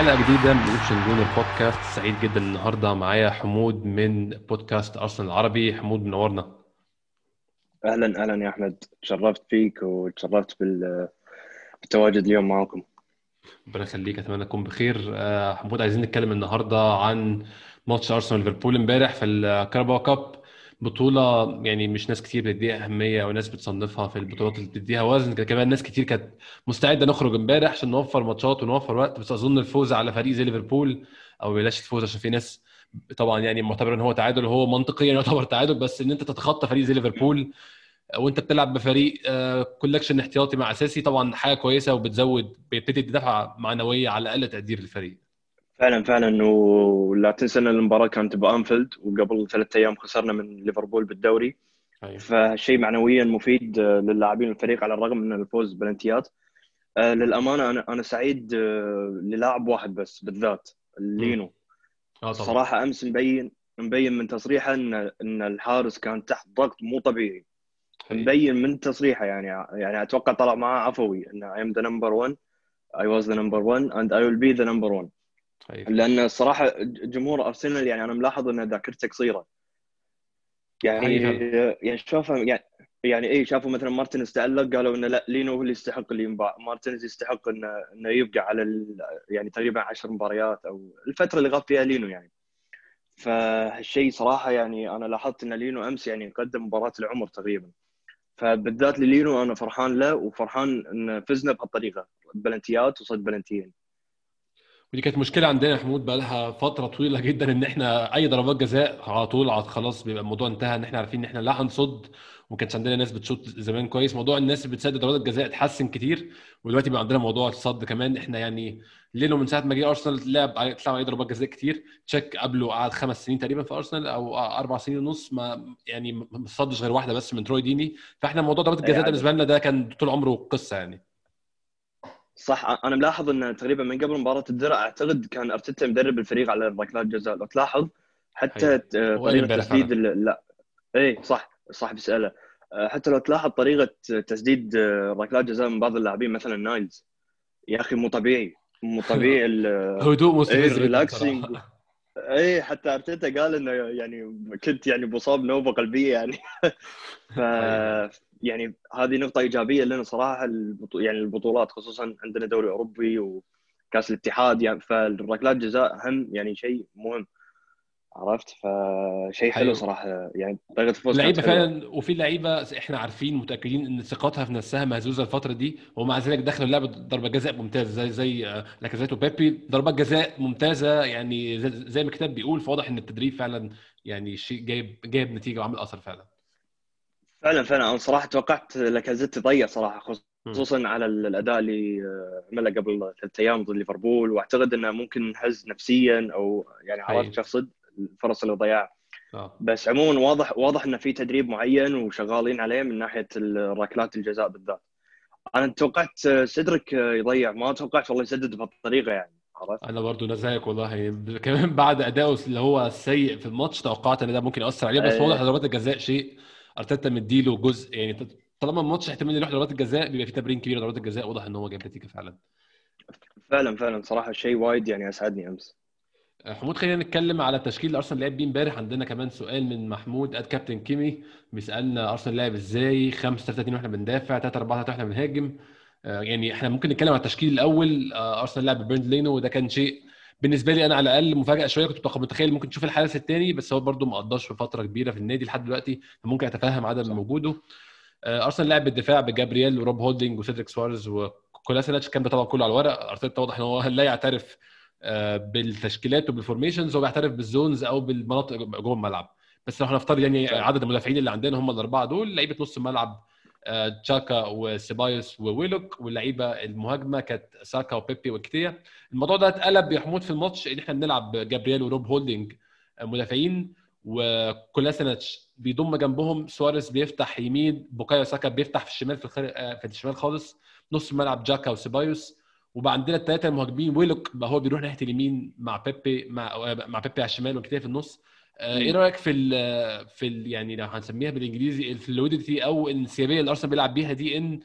حلقة جديدة من اوبشن جون البودكاست سعيد جدا النهارده معايا حمود من بودكاست ارسنال العربي. حمود منورنا. أهلا أهلا يا أحمد. تشرفت فيك وتشرفت بالتواجد اليوم معكم ربنا يخليك أتمنى تكون بخير. آه، حمود عايزين نتكلم النهارده عن ماتش أرسنال ليفربول امبارح في ال Carabao Cup. بطولة يعني مش ناس كتير بتديها أهمية أو ناس بتصنفها في البطولات اللي بتديها وزن كمان ناس كتير كانت مستعدة نخرج امبارح عشان نوفر ماتشات ونوفر وقت. بس أظن الفوز على فريق زي ليفربول أو بلاش الفوز عشان في ناس طبعا يعني معتبر إن هو تعادل هو منطقيا يعتبر تعادل بس إن أنت تتخطى فريق زي ليفربول وأنت بتلعب بفريق collection احتياطي مع أساسي طبعا حاجة كويسة وبتزود بتدي دفعه معنوية على الأقل تقدير الفريق فعلا فعلا. ولا تنسى إن المباراة كانت بأنفيلد وقبل ثلاثة أيام خسرنا من ليفربول بالدوري. أيوة. فشيء معنويا مفيد للاعبين الفريق على الرغم من الفوز بلنتيات للأمانة أنا أنا سعيد للاعب واحد بس بالذات لينو. آه صراحة أمس مبين مبين من تصريحه إن إن الحارس كان تحت ضغط مو طبيعي. مبين من تصريحه يعني يعني أتوقع طلع معاه عفوي إن I am the number 1 I was the number 1 and I will be the number 1 لأن الصراحه جمهور أرسنال يعني أنا ملاحظ إن ذاكرته قصيرة. يعني يعني شوفها يعني يعني اي شافوا مثلا مارتينيز تألق قالوا إنه لا لينو هو اللي يستحق اللي ينباع. مارتينيز يستحق إنه إنه يبقى على يعني تقريبا 10 مباريات أو الفترة اللي غاب فيها لينو يعني. فهالشيء صراحة يعني أنا لاحظت إن لينو أمس يعني قدم مباراة العمر تقريبا. فبالذات للينو أنا فرحان له وفرحان إن فزنا بهالطريقة. بلنتيات وصد بلنتيين. ودي كانت مشكلة عندنا يا حمود بقى لها فترة طويلة جدا إن إحنا أي ضربات جزاء على طول خلاص بيبقى الموضوع انتهى إن إحنا عارفين إن إحنا لا هنصد. وما كانش عندنا ناس بتشوط زمان كويس. موضوع الناس اللي بتسدد ضربات الجزاء اتحسن كتير ودلوقتي بقى عندنا موضوع الصد كمان. إحنا يعني لينو من ساعة ما جه أرسنال لعب طلع عليه ضربات جزاء كتير. تشيك قبله قعد خمس سنين تقريبا في أرسنال أو أربع سنين ونص. ما يعني ما صدش غير واحدة بس من تروي ديني. فإحنا موضوع ضربات الجزاء ده بالنسبة لنا ده كان طول عمره قصة يعني. صح أنا ملاحظ إن تقريبا من قبل مباراة الدرع أعتقد كان أرتيتا مدرب الفريق على ركلات جزاء لو تلاحظ حتى طريقة تسديد لا. اي صح صح بسأله. حتى لو تلاحظ طريقة تسديد ركلات جزاء من بعض اللاعبين مثلا نايلز. يا أخي مو طبيعي مو طبيعي هدوء مستفز relaxing اي حتى أرتيتا قال إنه يعني كنت يعني مصاب نوبة قلبية يعني. ف يعني هذه نقطة إيجابية لنا صراحة يعني البطولات خصوصا عندنا دوري أوروبي وكأس الاتحاد يعني فالركلات جزاء أهم يعني شيء مهم. عرفت؟ فشيء حلو صراحة يعني طريقه الفوز لعيبه فعلا وفي لعيبة إحنا عارفين متاكدين إن ثقتها في نفسها مهزوزة الفترة دي ومع ذلك دخلوا اللعبة ضربة جزاء ممتازة زي زي لاكازيت وبيبي ضربات جزاء ممتازة يعني زي ما الكتاب بيقول فواضح إن التدريب فعلا يعني شيء جايب جايب نتيجة وعامل أثر فعلا. فعلا فعلا. أنا صراحة توقعت لاكازيت يضيع صراحة خصوصا على الأداء اللي عمله قبل ثلاث أيام ضد ليفربول. وأعتقد إنه ممكن انهز نفسيا أو يعني عرفت شخص الفرص اللي ضيعها آه. بس عموما واضح واضح إنه في تدريب معين وشغالين عليه من ناحية الركلات الجزاء بالذات. أنا توقعت سيدريك يضيع ما توقعت والله يسدد بهالطريقة يعني عرفت؟ أنا برضو أنا زيك والله. كمان بعد أداؤه اللي هو السيء في الماتش توقعت إن ده ممكن يأثر عليه بس واضح ضربات الجزاء شيء أرتيتا مديله جزء. يعني طالما الماتش احتمال يروح ضربات الجزاء بيبقى في تمرين كبير ضربات الجزاء واضح إن هو جايب نتيجة فعلا. فعلا فعلا. صراحة شيء وايد يعني أسعدني أمس. حمود خلينا نتكلم على التشكيل اللي أرسنال لعب بيه امبارح. عندنا كمان سؤال من محمود at كابتن كيمي بيسألنا أرسنال لعب إزاي؟ 5 3 2 وإحنا بندافع 3 4 3 وإحنا بنهاجم. يعني إحنا ممكن نتكلم على التشكيل الأول. أرسنال لعب ببرند لينو وده كان شيء بالنسبة لي أنا على الأقل مفاجأة شوية. كنت متخيل ممكن تشوف الحارس الثاني بس هو برده ما قضاش في فترة كبيرة في النادي لحد دلوقتي. ممكن أتفهم عدم وجوده. أرسنال لعب بالدفاع بجابرييل وروب هولدنج وسيدريك سواريز وكولاسيناتش كان ده طبعا كله على الورق. أرتيتا واضح إن هو لا يعترف بالتشكيلات وبال formations هو بيعترف بال zones أو بالمناطق جوه الملعب. بس لو هنفترض يعني عدد المدافعين اللي عندنا هم الأربعة دول لعيبة نص الملعب تشاكا وسيبايوس وويلوك واللعيبة المهاجمة كانت ساكا وبيبي ونكيتيا الموضوع ده اتقلب يا حمود في الماتش إن إحنا بنلعب جابرييل وروب هولدنج مدافعين وكولاسيناتش بيضم جنبهم سواريز بيفتح يمين بوكايو ساكا بيفتح في الشمال في, الخر... في الشمال خالص نص الملعب تشاكا وسيبايوس. وبقى عندنا الثلاثه المهاجمين ويلوك بقى هو بيروح ناحية اليمين مع بيبي مع مع بيبي على الشمال ونكيتيا في النص. إيه رأيك في ال في ال يعني لو هنسميها بالإنجليزي ال fluidity أو الانسيابيه اللي أرسنال بيلعب بيها دي إن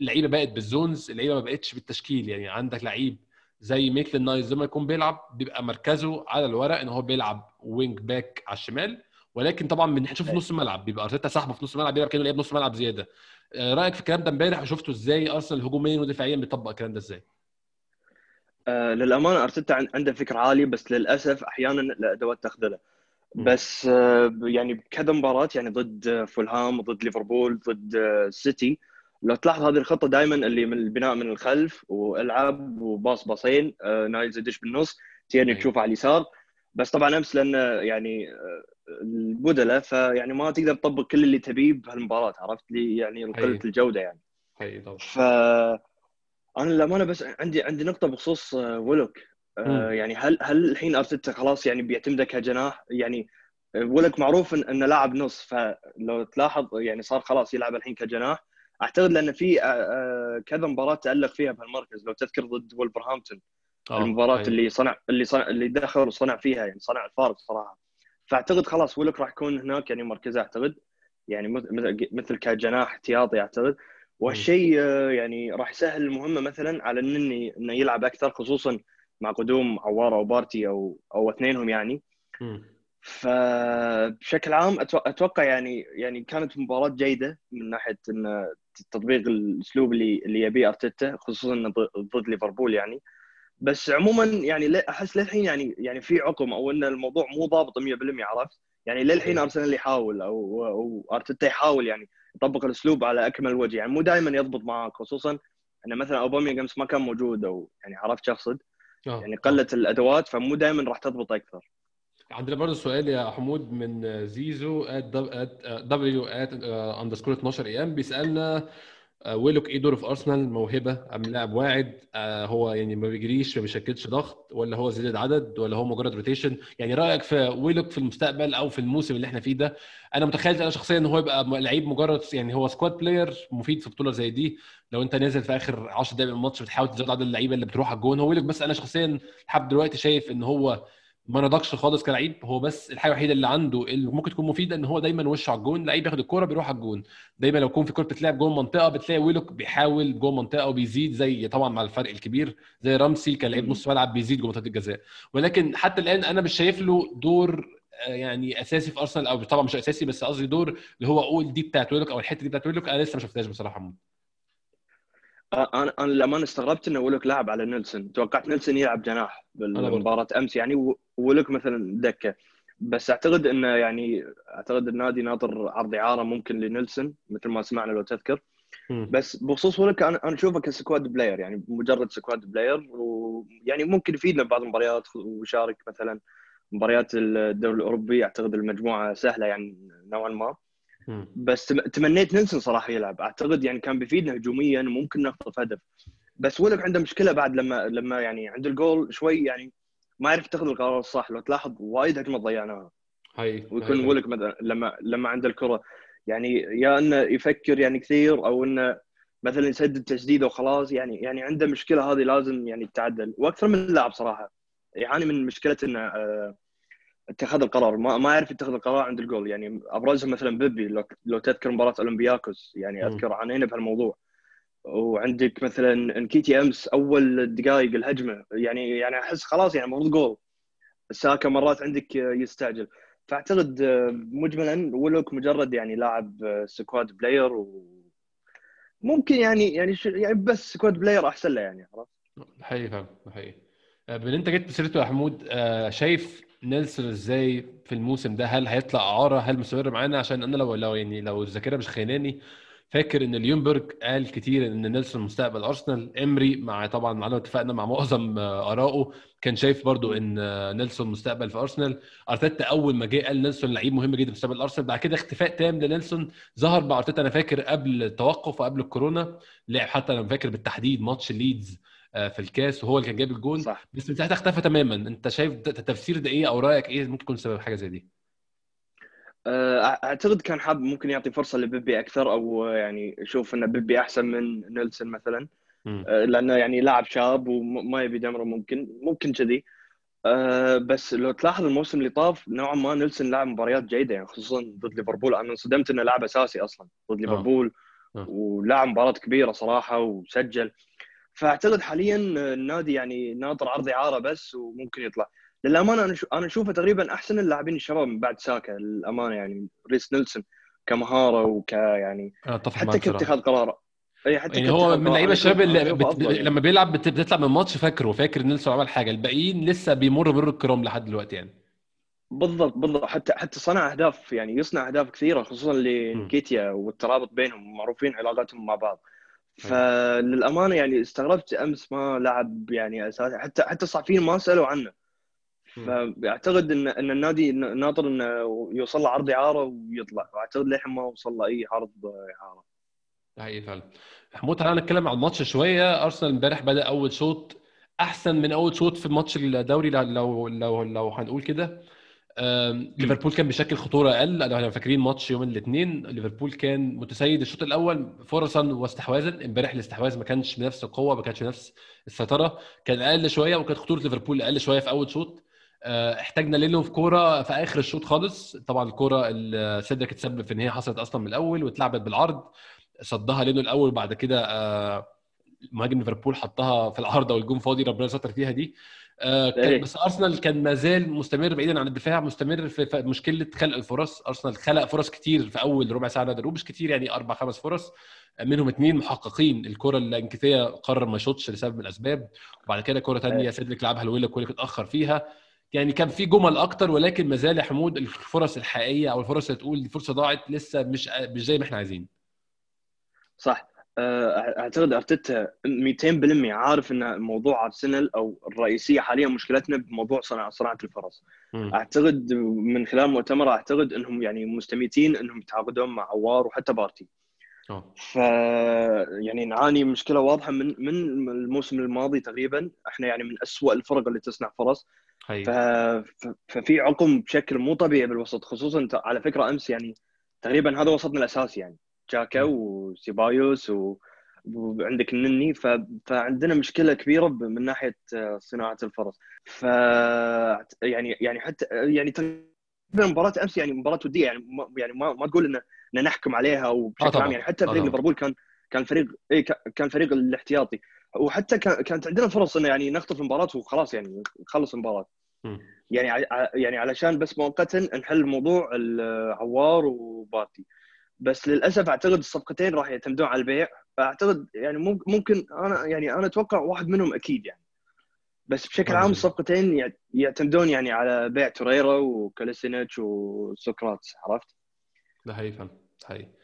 اللعيبه بقت بال zones اللعيبه ما بقتش بالتشكيل. يعني عندك لعيب زي ميتلاند نايلز لما يكون بيلعب بيبقى مركزه على الورق إن هو بيلعب wing back على الشمال. ولكن طبعا بنشوف في نص الملعب بيبقى أرتيتا سحبه في نص الملعب بيلعب كأنه لعيب نص ملعب زيادة. آه، رأيك في الكلام ده امبارح؟ وشفته إزاي؟ أرسنال هجوميا ودفاعيا بيطبق الكلام ده إزاي؟ آه للأمانة أرتيتا عنده فكر عالي بس للأسف أحيانا الادوات تخذله بس آه يعني كذا مباراة يعني ضد فولهام ضد ليفربول ضد آه سيتي لو تلاحظ هذه الخطة دائما اللي من البناء من الخلف والعب وباص باصين آه نايلز يدش بالنص تيرني تشوفه على اليسار. بس طبعا أمس لأن يعني البدلة فيعني ما تقدر تطبق كل اللي تبيه بهالمباراة عرفت؟ لي يعني قله الجودة يعني. حقيقي طبعا. ف أنا للأمانة بس عندي عندي نقطة بخصوص آه، ولوك آه يعني هل هل الحين أرتيتا خلاص يعني بيعتمده كجناح؟ يعني آه، ولك معروف إن إنه لاعب نص فلو تلاحظ يعني صار خلاص يلعب الحين كجناح. أعتقد لأن في كذا مباراة تألق فيها بهالمركز لو تذكر ضد ولفرهامبتون. المباراة أيوة. اللي صنع اللي صنع اللي دخل وصنع فيها يعني صنع الفارق صراحة. فأعتقد خلاص ولك راح يكون هناك يعني مركزه أعتقد. يعني مثل كجناح احتياطي أعتقد. والشيء آه، يعني راح يسهل المهمة مثلا على النني إنه يلعب أكثر خصوصا مع قدوم عواره أو بارتي أو أو اثنينهم يعني. فبشكل عام أتوقع يعني يعني كانت مباراة جيدة من ناحية إن تطبيق الأسلوب اللي اللي يبيه أرتيتا خصوصا ضد ليفربول يعني. بس عموما يعني أحس للحين يعني يعني في عقم أو إن الموضوع مو ضابط 100% عرفت؟ يعني للحين أرسنال يحاول أو أو أرتيتا يحاول يعني يطبق الأسلوب على أكمل وجه يعني مو دائما يضبط معك خصوصا إن مثلا أوباميانج أمس ما كان موجود أو يعني عرفت شو اقصد؟ آه، يعني قلت الأدوات فمو دائما راح تضبط أكثر. عندنا برضه سؤال يا حمود من زيزو W underscore 12 AM بيسألنا آه، ويلوك إيه دوره في أرسنال؟ موهبة أم لاعب واعد آه، هو يعني ما بيجريش ما بيشكلش ضغط ولا هو زيادة عدد ولا هو مجرد rotation يعني رأيك في ويلوك في المستقبل أو في الموسم اللي إحنا فيه ده؟ أنا متخيل أنا شخصيا إن هو يبقى لعيب مجرد يعني هو squad player مفيد في بطولة زي دي. لو أنت نازل في آخر 10 دقائق من الماتش بتحاول تزود عدد اللعيبة اللي بتروح على الجون. هو ويلوك بس أنا شخصيا لحد دلوقتي شايف إن هو ما نضجش خالص كلعيب هو بس الحاجة الوحيدة اللي عنده اللي ممكن تكون مفيدة إن هو دايما وشه على الجون لعيب بياخد الكورة بيروح على الجون. دايما لو يكون في كورة بتلعب جوه المنطقة بتلاقي ويلوك بيحاول جوه المنطقة وبيزيد زي طبعا مع الفرق الكبير زي رامسي كان لعيب نص ملعب بيزيد جوه منطقة الجزاء. ولكن حتى الآن أنا مش شايف له دور آه، يعني أساسي في أرسنال أو طبعا مش أساسي بس قصدي دور اللي هو أقول دي بتاعت ويلوك أو الحتة دي بتاعت ويلوك أنا لسه ما شفتهاش بصراحة. أنا أنا لما استغربت إنه ويلوك لعب على نيلسون. توقعت نيلسون يلعب جناح بالمباراه أمس يعني ويلوك مثلا دكة. بس أعتقد إنه يعني أعتقد النادي ناطر عرض إعارة ممكن لنيلسون مثل ما سمعنا لو تذكر. بس بخصوص ويلوك أنا أنا أشوفه ك squad player يعني مجرد squad player ويعني ممكن يفيدنا ببعض المباريات ويشارك مثلا مباريات الدوري الأوروبي. أعتقد المجموعة سهلة يعني نوعا ما. بس تمنيت نيلسون صراحة يلعب. أعتقد يعني كان بيفيدنا هجوميا وممكن نخطف هدف. بس ويلوك عنده مشكلة بعد لما لما يعني عند الجول شوي يعني ما يعرف يتخذ القرار الصح. لو تلاحظ وايد هجمات ضيعناها هاي ويكون ولك مثلا لما لما عنده الكرة. يعني يا إنه يفكر يعني كثير أو إنه مثلا يسدد تسديده وخلاص. يعني يعني عنده مشكلة هذه لازم يعني تتعدل وأكثر من لاعب صراحة. يعاني من مشكلة إنه آه اتخاذ القرار. ما ما يعرف يتخذ القرار عند الجول. يعني ابرزهم مثلا بيبي لو, لو تذكر مباراة أولمبياكوس يعني أذكر عانينا بهالموضوع. وعندك مثلا انكيتي أمس أول دقائق الهجمة. يعني يعني أحس خلاص يعني المفروض جول. ساكا مرات عندك يستعجل. فأعتقد مجملا ويلوك مجرد يعني لاعب squad player وممكن يعني يعني يعني بس squad player أحسن له يعني عرفت؟ حقيقي فاهم حقيقي. بما أنت جيت بسيرته يا حمود آه، شايف نيلسون إزاي في الموسم ده؟ هل هيطلع إعارة؟ هل مستمر معانا؟ عشان أنا لو لو يعني لو الذاكرة مش خيناني فاكر إن ليونجبرج قال كتير إن نيلسون مستقبل أرسنال. إمري مع طبعا معنا اتفقنا مع معظم آرائه كان شايف برضو إن نيلسون مستقبل في أرسنال. أرتيتا أول ما جه قال نيلسون لعيب مهم جدا في مستقبل أرسنال. بعد كده اختفاء تام لنيلسون. ظهر مع أرتيتا أنا فاكر قبل التوقف وقبل الكورونا لعب حتى أنا فاكر بالتحديد ماتش ليدز في الكاس وهو اللي كان جايب الجون. صح. بس من ساعتها اختفى تماما. انت شايف التفسير ده إيه؟ أو رأيك إيه ممكن يكون سبب حاجة زي دي؟ آه، أعتقد كان حاب ممكن يعطي فرصة لبيبي أكثر أو يعني يشوف إن بيبي أحسن من نيلسون مثلا. م. آه، لأنه يعني لاعب شاب وما يبي دمره ممكن ممكن كذي. بس لو تلاحظ الموسم اللي طاف نوعا ما نيلسون لعب مباريات جيدة يعني خصوصا ضد ليفربول أنا انصدمت إنه لاعب أساسي أصلا ضد ليفربول. ولعب مباراة كبيرة صراحة وسجل. فاعتقد حاليا النادي يعني ناطر عرض إعارة بس وممكن يطلع. للأمانة أنا أنا أشوفه تقريبا أحسن اللاعبين الشباب من بعد ساكا للأمانة يعني ريس نيلسون كمهارة وك يعني حتى كاتخاذ قرار. اي حتى يعني هو من اللعيبه الشباب اللي بت... يعني. لما بيلعب بت... بتطلع من الماتش فاكره فاكر نيلسون عمل حاجة. الباقيين لسه بيمر مر الكرام لحد دلوقتي يعني. بالضبط بالضبط. حتى حتى صنع أهداف يعني يصنع أهداف كثيرة خصوصا لنكيتيا والترابط بينهم معروفين علاقاتهم مع بعض. فللأمانة يعني استغربت أمس ما لعب يعني اساسي حتى حتى الصحفيين ما سألوا عنه. فأعتقد ان إن النادي ناطر إنه يوصل له عرض إعارة ويطلع. واعتقد للحين ما وصل له أي عرض إعارة. حقيقي فعلا. حمود تعالى نتكلم عن الماتش شوية. أرسنال امبارح بدأ أول شوط أحسن من أول شوط في ماتش الدوري لو لو لو هنقول كده. ليفربول كان بيشكل خطورة أقل. لو فاكرين ماتش يوم الاثنين ليفربول كان متسيد. الشوط الأول فرصا واستحواذا. امبارح الاستحواذ ما كانش بنفس القوة ما كانش بنفس السيطرة. كان أقل شوية وكانت خطورة ليفربول أقل شوية في أول شوط. آه، احتاجنا لينو في كورة في آخر الشوط خالص. طبعا الكورة سيدريك تسبب في إن هي حصلت أصلا من الأول واتلعبت بالعرض. صدها لينو الأول وبعد كده آه، مهاجم ليفربول حطها في العارضه والجون فاضي ربنا ستر فيها دي. آه،. بس أرسنال كان ما زال مستمر بعيدا عن الدفاع مستمر في مشكلة خلق الفرص. أرسنال خلق فرص كتير في أول ربع ساعة نادر مش كتير يعني أربع خمس فرص. منهم اثنين محققين. الكرة اللي نكيتيا قرر ما يشوطش لسبب من الأسباب. وبعد كده كرة ثانية إيه. سيدريك لعبها لو ويلوك اتأخر فيها. يعني كان في جمل أكتر ولكن ما زال يا حمود الفرص الحقيقية أو الفرص اللي تقول دي فرصة ضاعت لسه مش مش زي ما إحنا عايزين. صح. أعتقد أرتيتا 200% عارف إن موضوع أرسنال أو الرئيسية حاليا مشكلتنا بموضوع صناعه صناعة الفرص. م. أعتقد من خلال مؤتمر أعتقد إنهم يعني مستميتين إنهم يتعاقدون مع عوار وحتى بارتي. أوه. ف يعني نعاني مشكلة واضحة من من الموسم الماضي تقريبا. إحنا يعني من أسوأ الفرق اللي تصنع فرص. ف... ففي عقم بشكل مو طبيعي بالوسط خصوصا على فكرة أمس يعني تقريبا هذا وسطنا الأساسي يعني. جاكا وسيبايوس و... وعندك النني ف... فعندنا مشكلة كبيرة من ناحية آه، صناعة الفرص. ف يعني يعني حتى يعني مباراة أمس يعني مباراة ودية يعني ما يعني ما, ما تقول ان نحكم عليها أو بشكل عام. يعني حتى فريق ليفربول كان كان فريق اي كان فريق الاحتياطي. وحتى كانت عندنا فرص إنه يعني نخطف المباراة وخلاص يعني نخلص المباراة. يعني يعني علشان بس مؤقتا نحل موضوع العوار وبارتي بس للأسف أعتقد الصفقتين راح يعتمدون على البيع. فأعتقد يعني ممكن أنا يعني أنا أتوقع واحد منهم أكيد يعني. بس بشكل عام الصفقتين يعتمدون يعني على بيع توريرا وكولاسيناتش وسقراطس عرفت؟ ده حقيقي فعلا حقيقي.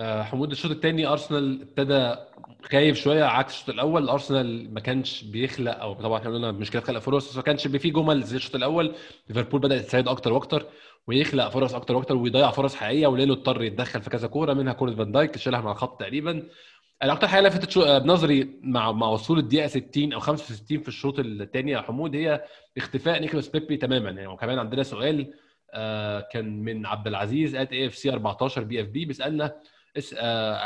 حمود الشوط الثاني أرسنال ابتدى خايف شوية عكس الشوط الأول. أرسنال ما كانش بيخلق أو طبعا إحنا قلنا مشكله خلق فرص بس ما كانش فيه جمل زي الشوط الأول. ليفربول بدا يتساعد أكتر وأكتر ويخلق فرص أكتر وأكتر ويضيع فرص حقيقية. ولينو اضطر يتدخل في كذا كورة منها كورة فان دايك شالها مع الخط تقريبا. الاكتر حاجة لفتت بنظري مع مع وصول الدقيقة 60 أو 65 في الشوط الثاني يا حمود هي اختفاء نيكولاس بيبي تماما. يعني وكمان عندنا سؤال آه، كان من عبد العزيز ات اي اف سي 14 بي اف بي بيسألنا آه،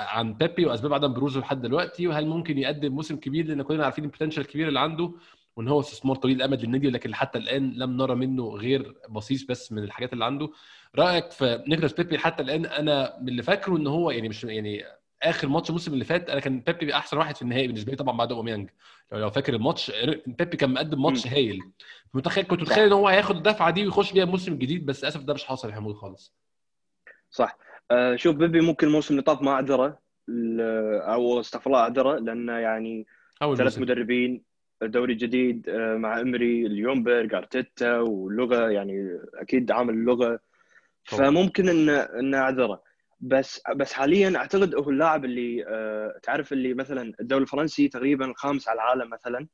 عن بيبي وأسباب عدم بروزه لحد دلوقتي وهل ممكن يقدم موسم كبير؟ لأن كلنا عارفين ال potential الكبير اللي عنده وإن هو استثمار طويل الامد للنادي لكن حتى الآن لم نرى منه غير بصيص بس من الحاجات اللي عنده. رأيك في نيكولاس بيبي حتى الآن؟ أنا من اللي فاكره إن هو يعني مش يعني آخر ماتش الموسم اللي فات أنا كان بيبي أحسن واحد في النهائي بالنسبة لي طبعا بعد اوباميانج لو فاكر الماتش بيبي كان مقدم ماتش هايل. متخيل كنت متخيل إن هو هياخد الدفعه دي ويخش بيها الموسم الجديد بس للأسف ده مش حاصل يا حمود خالص. صح. آه شوف بيبي ممكن الموسم اللي طاف ما اعذره أو استغفر الله اعذره لأنه يعني ثلاث مدربين دوري جديد آه مع إمري ليونبرغ أرتيتا واللغة يعني أكيد عامل اللغة فممكن ان إن اعذره بس بس حاليا أعتقد هو اللاعب اللي آه تعرف اللي مثلا الدوري الفرنسي تقريبا الخامس على العالم مثلا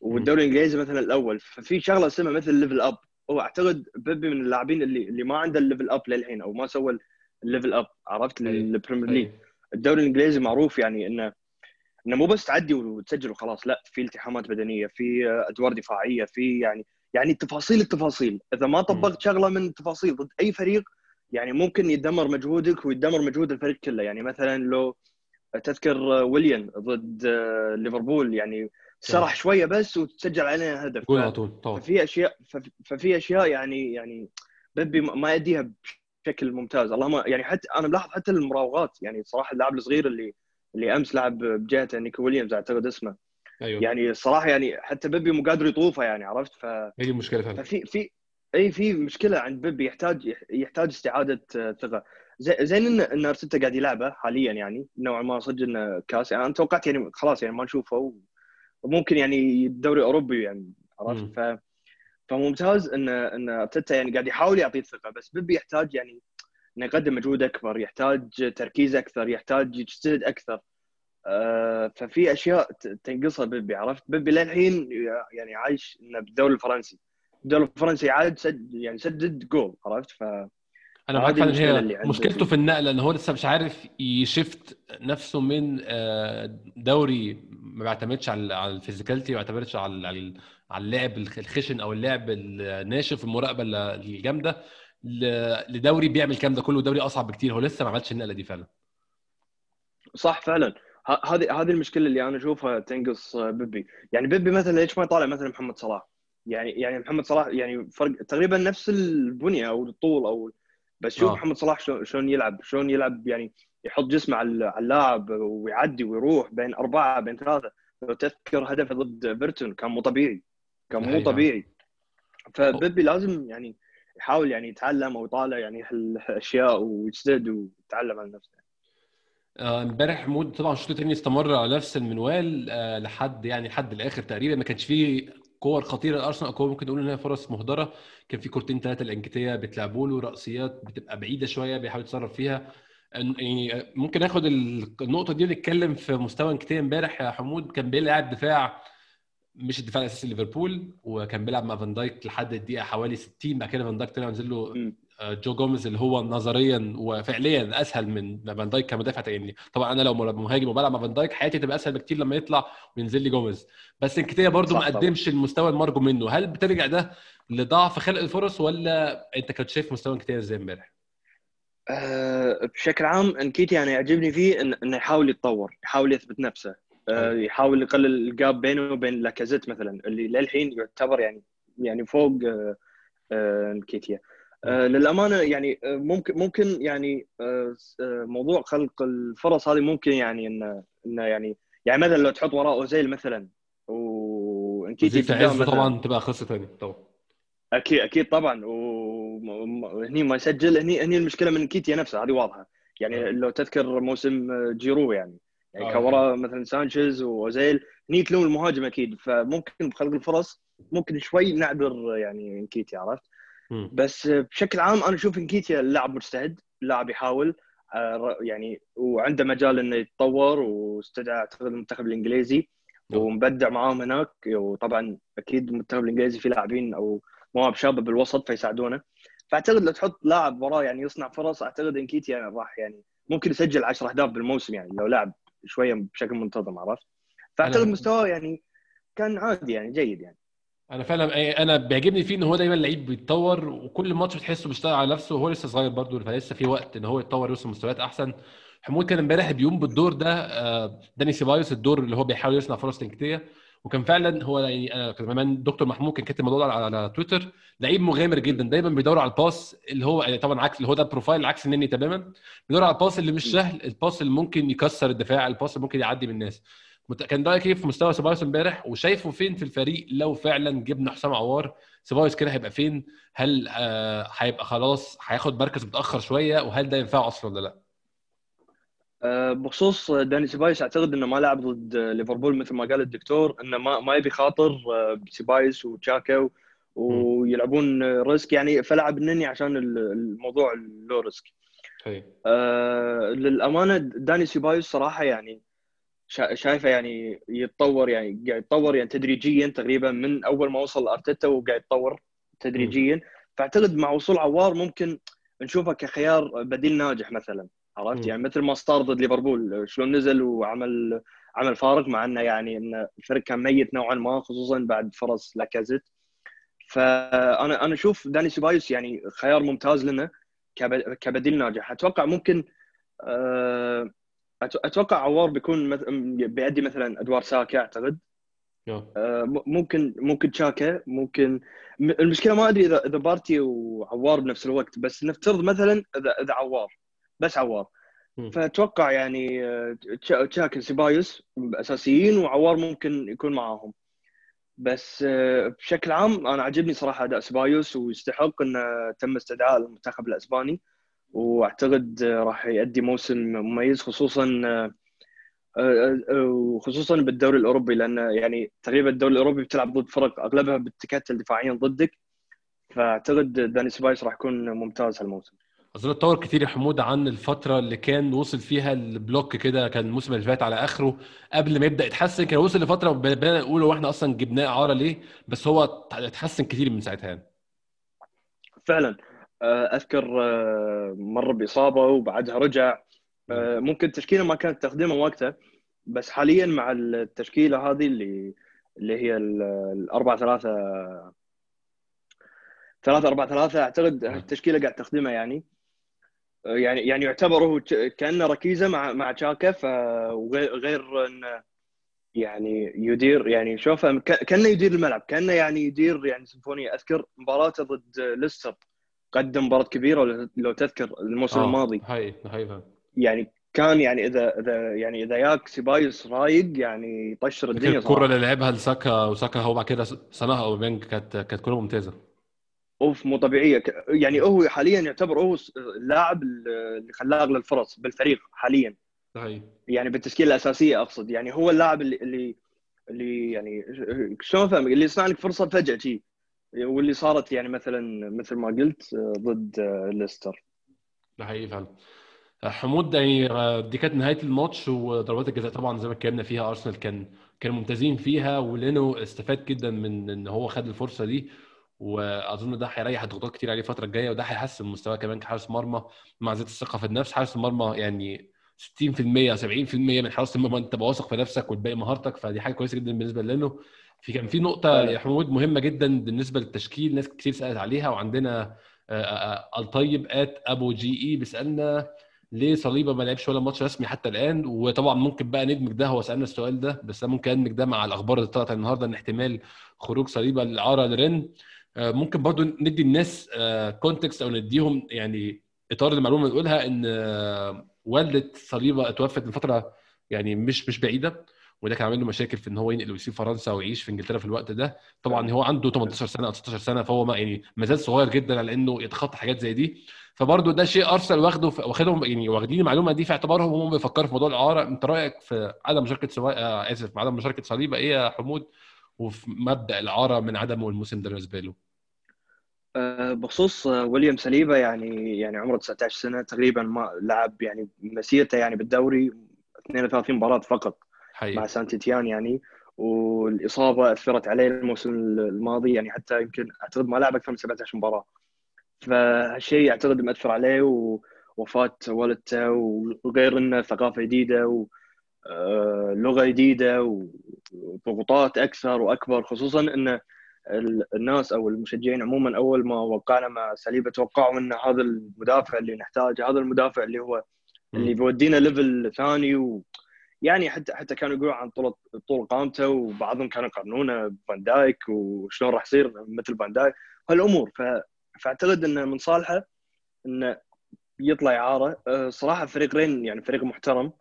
والدوري الإنجليزي مثلا الأول. ففي شغلة اسمها مثل level up هو أعتقد بيبي من اللاعبين اللي اللي ما عنده ال level up للحين أو ما سوى ال level up عرفت؟ البريمير ليج الدوري الإنجليزي معروف يعني انه انه مو بس تعدي وتسجل وخلاص لا في التحامات بدنية في أدوار دفاعية في يعني يعني تفاصيل التفاصيل. إذا ما طبقت شغلة من التفاصيل ضد أي فريق يعني ممكن يدمر مجهودك ويدمر مجهود الفريق كله. يعني مثلا لو تذكر ويليام ضد ليفربول يعني سرح شوية بس وتسجل علينا هدف. على طول ففي أشياء ففي أشياء يعني يعني بيبي ما يديها بشكل ممتاز. اللهم يعني حتى أنا ملاحظ حتى المراوغات يعني صراحة اللاعب الصغير اللي اللي أمس لعب بجهته نيكو ويليامز أعتقد اسمه. أيوه. يعني الصراحه يعني حتى بيبي مو قادر يطوفه يعني عرفت؟ ف هي المشكلة فعلا. ففي في إي في مشكلة عند بيبي يحتاج يحتاج استعادة ثقة. زين إن إن أرتيتا قاعد يلعبه حاليا يعني نوعا ما صدق إنه كاس. يعني أنا توقعت يعني خلاص يعني ما نشوفه وممكن يعني الدوري الاوروبي يعني عرفت؟ ف فممتاز ان إن ارتيتا يعني قاعد يحاول يعطيه ثقه بس بيبي يحتاج يعني إنه يقدم مجهود أكبر يحتاج تركيز أكثر يحتاج يجتهد أكثر. آه ففي أشياء تنقصها بيبي عرفت؟ بيبي للحين يعني عايش إنه بالدوري الفرنسي. الدوري الفرنسي عاد سد يعني سدد جول عرفت؟ ف أنا معاك فعلا هي مشكلته في النقلة ان هو لسه مش عارف ي shift نفسه من آه، دوري ما بيعتمدش على ال physicality ما بيعتمدش على على اللعب الخشن أو اللعب الناشف المراقبه الجامدة لدوري بيعمل الكلام ده كله دوري أصعب بكتير. هو لسه ما عملش النقلة دي فعلا. صح فعلا. هذه هذه المشكلة اللي أنا أشوفها تنقص بيبي. يعني بيبي مثلا ليش ما يطالع مثلا محمد صلاح؟ يعني يعني محمد صلاح يعني فرق تقريبا نفس البنية أو الطول أو بس شوف آه. محمد صلاح شلون يلعب شلون يلعب يعني يحط جسمه على اللاعب ويعدي ويروح بين أربعة بين ثلاثة. لو تذكر هدفه ضد بيرتون كان مو طبيعي. كان مو طبيعي. فبيبي لازم يعني يحاول يعني يتعلم أو يطالع يعني هالأشياء ويجتهد ويتعلم على نفسه. آه، امبارح حمود طبعا الشوط الثاني استمر على نفس المنوال آه، لحد يعني لحد الآخر تقريبا. ما كانش فيه كور خطيرة لأرسنال كور ممكن نقول إنها فرص مهدرة. كان في كورتين ثلاثة لانكتيه بتلعبوا له رأسيات بتبقى بعيدة شوية بيحاول يتصرف فيها. يعني ممكن ناخد النقطة دي ونتكلم في مستوى انكتيه امبارح يا حمود. كان بيلعب دفاع مش الدفاع الأساسي ليفربول وكان بيلعب مع فان دايك لحد الدقيقة حوالي 60 بعد كده فان دايك طلع نزل له آه، جو جوميز اللي هو نظريا وفعليا أسهل من فان دايك كمدافع يعني طبعا أنا لو مهاجم وبلعب مع فان دايك حياتي تبقى أسهل بكتير لما يطلع وينزل لي جوميز. بس انكتيه برضو ما قدمش المستوى المرجو منه. هل بترجع ده لضعف خلق الفرص ولا أنت كنت شايف مستوى انكتيه إزاي امبارح؟ أه بشكل عام انكيتي أنا يعجبني فيه إنه يحاول يتطور يحاول يثبت نفسه. يحاول يقلل ال gap بينه وبين لاكازيت مثلا اللي للحين يعتبر يعني يعني فوق انكيتيا آه للأمانة يعني آه، ممكن ممكن يعني آه, آه، موضوع خلق الفرص هذه ممكن يعني انه انه يعني يعني مثلا لو تحط وراء أوزيل مثلا وانكيتي طبعا تبقى قصه ثانية طبعا. أكيد أكيد طبعا. وهني ما يسجل هني هني المشكلة من انكيتيا نفسه هذه واضحة. يعني آه. لو تذكر موسم جيرو يعني. يعني كان وراء مثلا سانشيز وأوزيل هني تلوم المهاجم أكيد فممكن بخلق الفرص ممكن شوي نعذر يعني انكيتي عرفت؟ بس بشكل عام أنا أشوف إنكيتيا لاعب مجتهد لاعب يحاول آه، يعني وعنده مجال إنه يتطور واستدعى أعتقد المنتخب الإنجليزي ومبدع معاهم هناك وطبعا أكيد المنتخب الإنجليزي فيه لاعبين أو مواهب شابة بالوسط فيساعدونه. فأعتقد لو تحط لاعب وراه يعني يصنع فرص أعتقد إنكيتيا راح يعني ممكن يسجل 10 أهداف بالموسم يعني لو لعب شوية بشكل منتظم عرفت؟ فأعتقد مستواه يعني كان عادي يعني جيد يعني. أنا فعلا أنا بيعجبني فيه إن هو دايما لعيب بيتطور وكل ماتش بتحسه بيشتغل على نفسه وهو لسه صغير برضه فلسه في وقت إن هو يتطور يوصل مستويات أحسن. حمود كان امبارح بيقوم بالدور ده آه، داني سيبايوس الدور اللي هو بيحاول يصنع فرص لانكتيه وكان فعلا هو يعني أنا كمان دكتور محمود كان كاتب الموضوع على, على تويتر. لعيب مغامر جدا دايما بيدور على ال pass اللي هو يعني طبعا عكس اللي هو ده ال profile عكس النني تماما. بيدور على ال pass اللي مش سهل ال pass اللي ممكن يكسر الدفاع ال pass اللي ممكن يعدي من الناس. كان رايك إيه في مستوى سيبايوس امبارح؟ وشايفه فين في الفريق لو فعلا جبنا حسام عوار؟ سيبايوس كده هيبقى فين؟ هل آه هيبقى خلاص هياخد مركز متأخر شوية؟ وهل ده ينفعه أصلا ولا لأ؟ آه، بخصوص داني سيبايوس أعتقد إنه ما لعب ضد ليفربول مثل ما قال الدكتور إنه ما ما يبي خاطر آه، بسيبايوس وتشاكا ويلعبون risk. يعني فلعب النني عشان الموضوع ال low risk. آه للأمانة داني سيبايوس صراحة يعني شايفه يعني يتطور يعني قاعد يتطور يعني تدريجيا تقريبا من أول ما وصل أرتيتا وقاعد يتطور تدريجيا. فأعتقد مع وصول عوار ممكن نشوفه كخيار بديل ناجح مثلا. عرفت؟ يعني مثل ما صار ضد ليفربول شلون نزل وعمل عمل فارق مع إنه يعني إن الفريق كان ميت نوعا ما خصوصا بعد فرص لاكازيت. فأنا أنا أشوف داني سيبايوس يعني خيار ممتاز لنا كبديل ناجح. أتوقع ممكن أه أتوقع عوار بيكون بيأدي مثلا أدوار ساكا أعتقد. آه، ممكن ممكن تشاكا ممكن المشكلة ما أدري إذا إذا بارتي وعوار بنفس الوقت بس نفترض مثلا إذا إذا عوار. بس عوار. فأتوقع يعني تشاكا سيبايوس أساسيين وعوار ممكن يكون معاهم. بس آه، بشكل عام أنا عجبني صراحة أداء سيبايوس ويستحق إنه تم استدعاء المنتخب الأسباني. وأعتقد راح يؤدي موسم مميز خصوصا آه، آه، وخصوصا بالدوري الأوروبي لأن يعني تقريبا الدوري الأوروبي بتلعب ضد فرق أغلبها بتكتل دفاعيا ضدك. فأعتقد داني سيبايوس راح يكون ممتاز هالموسم. أظن اتطور كتير يا حمود عن الفترة اللي كان وصل فيها البلوك كده كان الموسم اللي فات على آخره. قبل ما يبدأ يتحسن كان وصل لفترة بدانا نقول هو إحنا أصلا جبناه إعارة ليه بس هو اتحسن كتير من ساعتها يعني. فعلا. آه، أذكر آه، مر بإصابة وبعدها رجع. آه، ممكن التشكيله ما كانت تخدمه وقتها بس حاليا مع التشكيلة هذه اللي اللي هي الأربعة ثلاثة ثلاثة أربعة ثلاثة أعتقد التشكيلة قاعد تخدمه يعني. يعني يعني يعتبر هو كأنه ركيزة مع مع تشاكا فغير انه يعني يدير يعني شوف كأنه يدير الملعب كأنه يعني يدير يعني سيمفونيه أذكر مباراته ضد ليستر قدم مباراة كبيرة لو تذكر الموسم آه. الماضي. هاي هاي يعني كان يعني إذا إذا يعني إذا جاك سيبايوس رايق يعني يطشر الدنيا الكره اللي لعبها لساكا وساكا هو بعد كده صنعها اوبامينج كانت كانت كره ممتازة. اوف مو طبيعية. يعني هو حاليا يعتبر هو اللاعب اللي خلاق للفرص بالفريق حاليا. صحيح. يعني بالتشكيلة الأساسية أقصد. يعني هو اللاعب اللي اللي اللي يعني شلون فاهم اللي يصنع لك فرصة فجأة شي. واللي صارت يعني مثلا مثل ما قلت ضد ليستر. ده حقيقي فعلا حمود يعني دي كانت نهاية الماتش وضربات الجزاء طبعا زي ما اتكلمنا فيها أرسنال كان كانوا ممتازين فيها ولينو استفاد جدا من إن هو خد الفرصة دي. وأظن ده هيريح ضغوطات كتير عليه الفترة الجاية وده هيحسن مستواه كمان كحارس مرمى مع زيادة الثقة في النفس. حارس المرمى يعني 60% 70% من حراسة المرمى أنت واثق في نفسك والباقي مهارتك فدي حاجة كويسة جدا بالنسبة لنا في كان في نقطة يا حمود مهمة جدا بالنسبة للتشكيل ناس كتير سألت عليها وعندنا آه، آه، آه، الطيب at أبو GE بيسألنا ليه صليبة ما لعبش ولا ماتش رسمي حتى الآن؟ وطبعا ممكن بقى ندمج ده هو سألنا السؤال ده بس ممكن ندمج ده مع الأخبار اللي طلعت النهارده إن احتمال خروج صليبة الإعارة لرن. ممكن برضو ندي الناس context آه، أو نديهم يعني إطار المعلومة نقولها إن آه، والدة صليبة اتوفت من فترة يعني مش مش بعيدة وده كان عامل له مشاكل في إن هو ينقل ويسيب فرنسا ويعيش في إنجلترا في الوقت ده. طبعا هو عنده 18 سنة أو 16 سنة فهو ما يعني ما زال صغير جدا على إنه يتخطى حاجات زي دي. فبرضه ده شيء ارسنال واخده واخدهم يعني واخدين المعلومة دي في اعتبارهم وهم بيفكروا في موضوع الإعارة. أنت رأيك في عدم مشاركة سوا... آه آسف عدم مشاركة صليبة إيه يا حمود؟ وفي مبدأ الإعارة من عدمه الموسم ده بالنسبة له. آه، بخصوص آه، ويليام سليبا يعني يعني عمره 19 سنة تقريبا ما لعب يعني مسيرته يعني بالدوري 32 مباراة فقط حقيقي. مع سانتيتيان يعني والإصابة أثرت عليه الموسم الماضي يعني حتى يمكن أعتقد ما لعب أكثر من 17 مباراة فهالشيء أعتقد مأثر عليه ووفاة والدته وغير إنه ثقافة جديدة ولغه آه، جديدة وضغوطات أكثر وأكبر خصوصا إنه الناس أو المشجعين عموما أول ما وقعنا مع صليبة توقعوا إن هذا المدافع اللي نحتاجه هذا المدافع اللي هو اللي بيودينا level ثاني و يعني حتى حتى كانوا يقولوا عن طول طول قامته وبعضهم كانوا يقارنونه بفان دايك وشلون راح يصير مثل فان دايك هالأمور. ف... فأعتقد إنه من صالحه انه يطلع إعارة. أه، صراحة فريق رين يعني فريق محترم.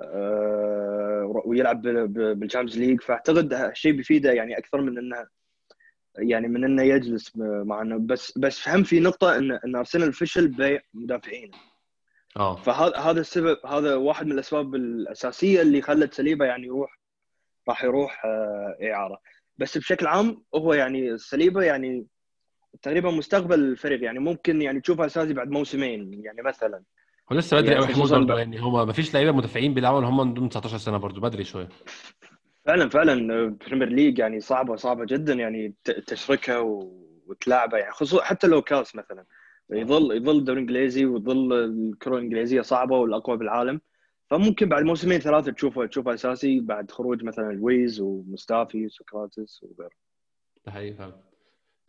أه، ويلعب بال Champions League فأعتقد هالشيء بيفيده يعني أكثر من إنه يعني من إنه يجلس معنا بس بس هم في نقطة إن إن أرسنال فشل ببيع مدافعين. آه. فهذا هذا السبب هذا واحد من الأسباب الأساسية اللي خلت صليبة يعني يروح راح يروح آه، إعارة. بس بشكل عام هو يعني صليبة يعني تقريبا مستقبل الفريق. يعني ممكن يعني تشوفه أساسي بعد موسمين يعني مثلا. هو لسه بدري يعني قوي حمود برضه يعني هو ما فيش لعيبة مدافعين بيلعبوا هم عندهم 19 سنة برضه بدري شوية. فعلا فعلا Premier League يعني صعبة صعبة جدا يعني تشركها وتلعبها يعني خصوصا حتى لو كاس مثلا يظل يظل الدوري الإنجليزي ويظل الكرة الإنجليزية صعبة والأقوى بالعالم فممكن بعد موسمين ثلاثة تشوفه تشوفه أساسي بعد خروج مثلا لويز وموستافي وسقراطس وغيره. فعلا.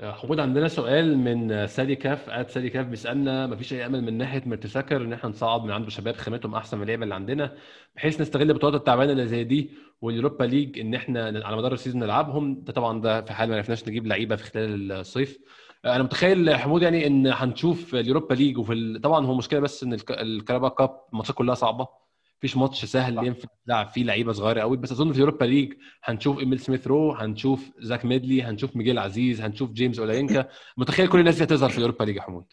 حمود عندنا سؤال من سالي كاف at سالي كاف بيسألنا مفيش أي أمل من ناحية مرتساكر إن إحنا نصعد من عنده شباب خامتهم أحسن من اللعيبة اللي عندنا بحيث نستغل البطولات التعبانة اللي زي دي وال Europa League إن إحنا على مدار ال season نلعبهم ده طبعا ده في حال ما عرفناش نجيب لعيبة في خلال الصيف أنا متخيل حمود يعني إن هنشوف ال Europa League وفي. طبعا هو مشكلة بس إن ال Carabao Cup الماتشات كلها صعبة مفيش ماتش سهل ينفع تلعب فيه لعيبة صغيرة قوي. بس أظن في Europa League هنشوف إيميل سميث رو هنشوف زاك ميدلي هنشوف ميجيل عزيز هنشوف جيمس اولاينكا متخيل كل الناس دي هتظهر في Europa League يا حمود؟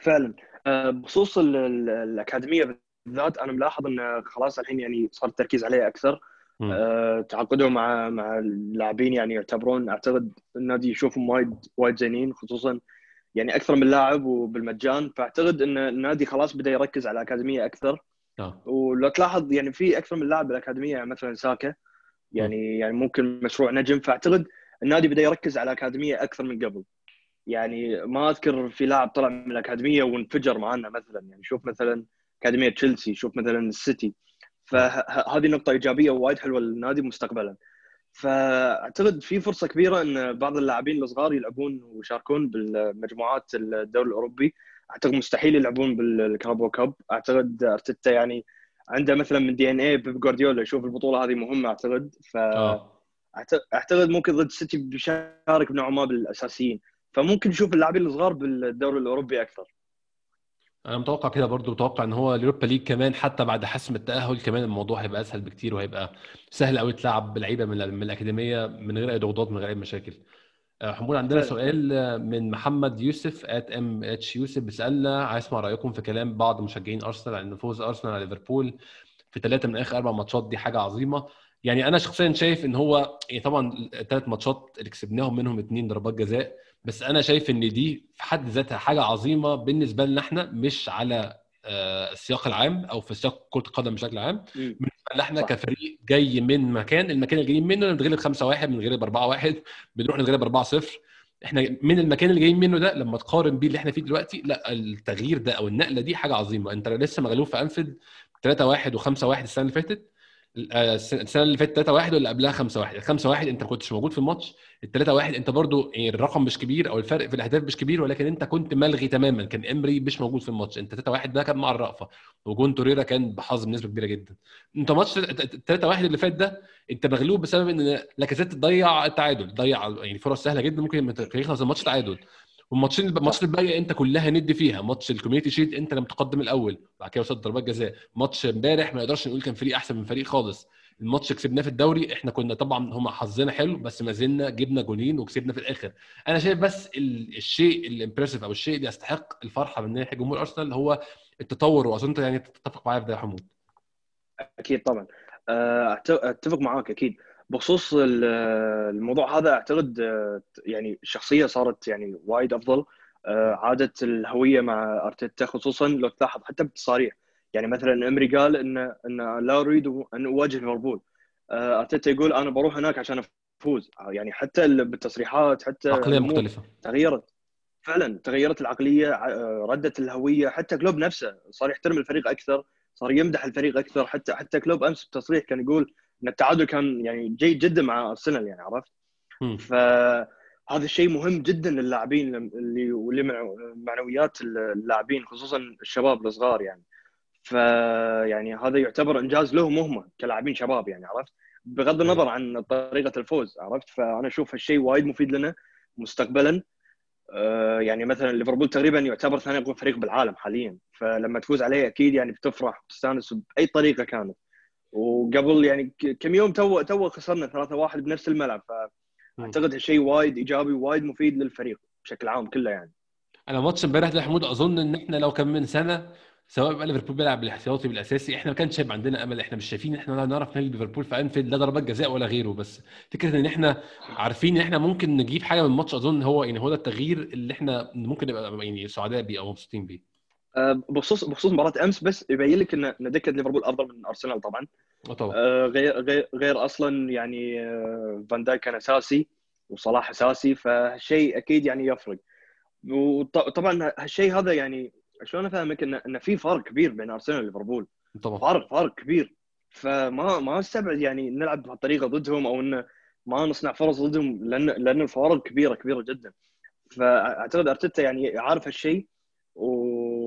فعلا. آه، بخصوص الأكاديمية بالذات أنا ملاحظ إن خلاص الحين يعني صار التركيز عليها أكثر. أه تعاقدوا مع مع اللاعبين يعني يعتبرون أعتقد النادي يشوفهم وايد وايد زينين خصوصا يعني أكثر من لاعب وبالمجان. فأعتقد إن النادي خلاص بدأ يركز على الأكاديمية أكثر. أوه. ولو تلاحظ يعني في أكثر من لاعب بالأكاديمية يعني مثلا ساكا يعني يعني ممكن مشروع نجم فأعتقد النادي بدأ يركز على الأكاديمية أكثر من قبل. يعني ما أذكر في لاعب طلع من الأكاديمية وانفجر معنا مثلا. يعني شوف مثلا أكاديمية تشيلسي شوف مثلا السيتي. فهذه نقطة إيجابية وايد حلوة للنادي مستقبلا. فأعتقد في فرصة كبيرة إن بعض اللاعبين الصغار يلعبون ويشاركون بالمجموعات الدوري الأوروبي. أعتقد مستحيل يلعبون بالكاربو كاب أعتقد أرتيتا يعني عنده مثلا من دي إن اي بيب جوارديولا يشوف البطولة هذه مهمة أعتقد. ف آه. اعتقد ممكن ضد السيتي بيشارك نوعا ما بالأساسيين. فممكن نشوف اللاعبين الصغار بالدوري الأوروبي أكثر. أنا متوقع كده برضو متوقع إن هو ال Europa League كمان حتى بعد حسم التأهل كمان الموضوع هيبقى أسهل بكتير وهيبقى سهل قوي تلعب بلعيبة من, الأكاديمية من غير أي ضغوطات من غير أي مشاكل. حمود عندنا سؤال من محمد يوسف at MH يوسف بيسألنا عايز أسمع رأيكم في كلام بعض مشجعين أرسنال عن فوز أرسنال على ليفربول في ثلاثة من آخر أربع ماتشات دي حاجة عظيمة. يعني أنا شخصيا شايف إن هو يعني طبعا الثلاث ماتشات اللي كسبناهم منهم اثنين ضربات جزاء بس أنا شايف إن دي في حد ذاتها حاجة عظيمة بالنسبة لنا إحنا مش على آه، السياق العام أو في سياق كرة القدم بشكل عام بالنسبة لنا إحنا كفريق جاي من مكان المكان اللي جايين منه نتغلب 5 1 بنتغلب 4 1 بنروح نتغلب 4 0 إحنا من المكان اللي جايين منه ده لما تقارن بيه اللي إحنا فيه دلوقتي لأ التغيير ده أو النقلة دي حاجة عظيمة. أنت لسه مغلوب في أنفيلد 3 1 و5 1 السنة اللي فاتت آه، السنة اللي فاتت 3 1 ولا قبلها 5 1 5 1 انت ما كنتش موجود في الماتش ال 3 1 انت برضو يعني الرقم مش كبير أو الفرق في الأهداف مش كبير ولكن انت كنت ملغي تماما كان إمري مش موجود في الماتش انت 3 1 ده كان مع الرأفة وجول توريرا كان بحظ بنسبة كبيرة جدا. انت ماتش 3 1 اللي فات ده انت مغلوب بسبب إن لاكازيت تضيع التعادل ضيع يعني فرص سهلة جدا ممكن يخلص الماتش تعادل. والماتشين الماتشات الباقيه انت كلها ند فيها. ماتش ال Community Shield انت لم تقدم الأول. بعد كده وصلت ضربات جزاء. ماتش امبارح ما نقدرش نقول كان فريق أحسن من فريق خالص. الماتش كسبناه في الدوري. إحنا كنا طبعا هم حظنا حلو بس ما زلنا جبنا جولين وكسبنا في الآخر. أنا شايف بس الشيء الامبرسيف أو الشيء اللي يستحق الفرحة من ناحية جمهور أرسنال هو التطور وأظن انت يعني تتفق معايا في ده يا حمود. أكيد طبعا. آه، أتفق معاك أكيد. بخصوص الموضوع هذا أعتقد آه، يعني الشخصيه صارت يعني وايد أفضل. آه، عادت الهوية مع أرتيتا خصوصا لو تلاحظ حتى بالتصاريح. يعني مثلا أمري قال ان إن لا أريد أن أواجه ليفربول. آه، أرتيتا يقول أنا بروح هناك عشان أفوز. يعني حتى بالتصريحات حتى عقلية مختلفة. تغيرت. فعلا تغيرت العقلية ردت الهوية. حتى كلوب نفسه صار يحترم الفريق أكثر صار يمدح الفريق أكثر. حتى حتى كلوب أمس بتصريح كان يقول إن التعادل كان يعني جيد جدا مع أرسنال يعني عرفت؟ فهذا الشيء مهم جدا للاعبين اللي واللي معنويات اللاعبين خصوصا الشباب الصغار يعني. فيعني هذا يعتبر إنجاز لهم هم كلاعبين شباب يعني عرفت؟ بغض النظر عن طريقة الفوز عرفت؟ فأنا أشوف هالشيء وايد مفيد لنا مستقبلا. آه، يعني مثلا ليفربول تقريبا يعتبر ثاني أقوى فريق بالعالم حاليا. فلما تفوز عليه أكيد يعني بتفرح وتستانس بأي طريقة كانت. وقبل يعني كم يوم تو تو خسرنا 3-1 بنفس الملعب فاعتقد هالشيء وايد إيجابي وايد مفيد للفريق بشكل عام كله يعني. أنا ماتش امبارح ده حمود أظن إن إحنا لو كان من سنة سواء بقى ليفربول بيلعب بالاحتياطي بالأساسي إحنا ما كانش هيبقى عندنا أمل إحنا مش شايفين ان إحنا نعرف نجيب ليفربول في أنفيلد لا ضربات جزاء ولا غيره بس فكرة إن إحنا عارفين إن إحنا ممكن نجيب حاجة من الماتش أظن هو يعني هو ده التغيير اللي إحنا ممكن نبقى يعني سعداء بيه أو مبسوطين بيه. أه، بخصوص بخصوص مباراة أمس بس يبين لك إن دكة ليفربول أفضل من أرسنال طبعا. طبعا. أه غير غير غير أصلا يعني أه، فان دايك كان أساسي وصلاح أساسي فشيء أكيد يعني يفرق. وطبعا هالشيء هذا يعني شلون أفهمك ان إن في فرق كبير بين أرسنال وليفربول؟ طبعا. فارق فارق كبير. فما ما أستبعد يعني نلعب بهالطريقة ضدهم أو انه ما نصنع فرص ضدهم لأن لأن الفوارق كبيره كبيرة جدا. فأعتقد أرتيتا يعني عارف هالشيء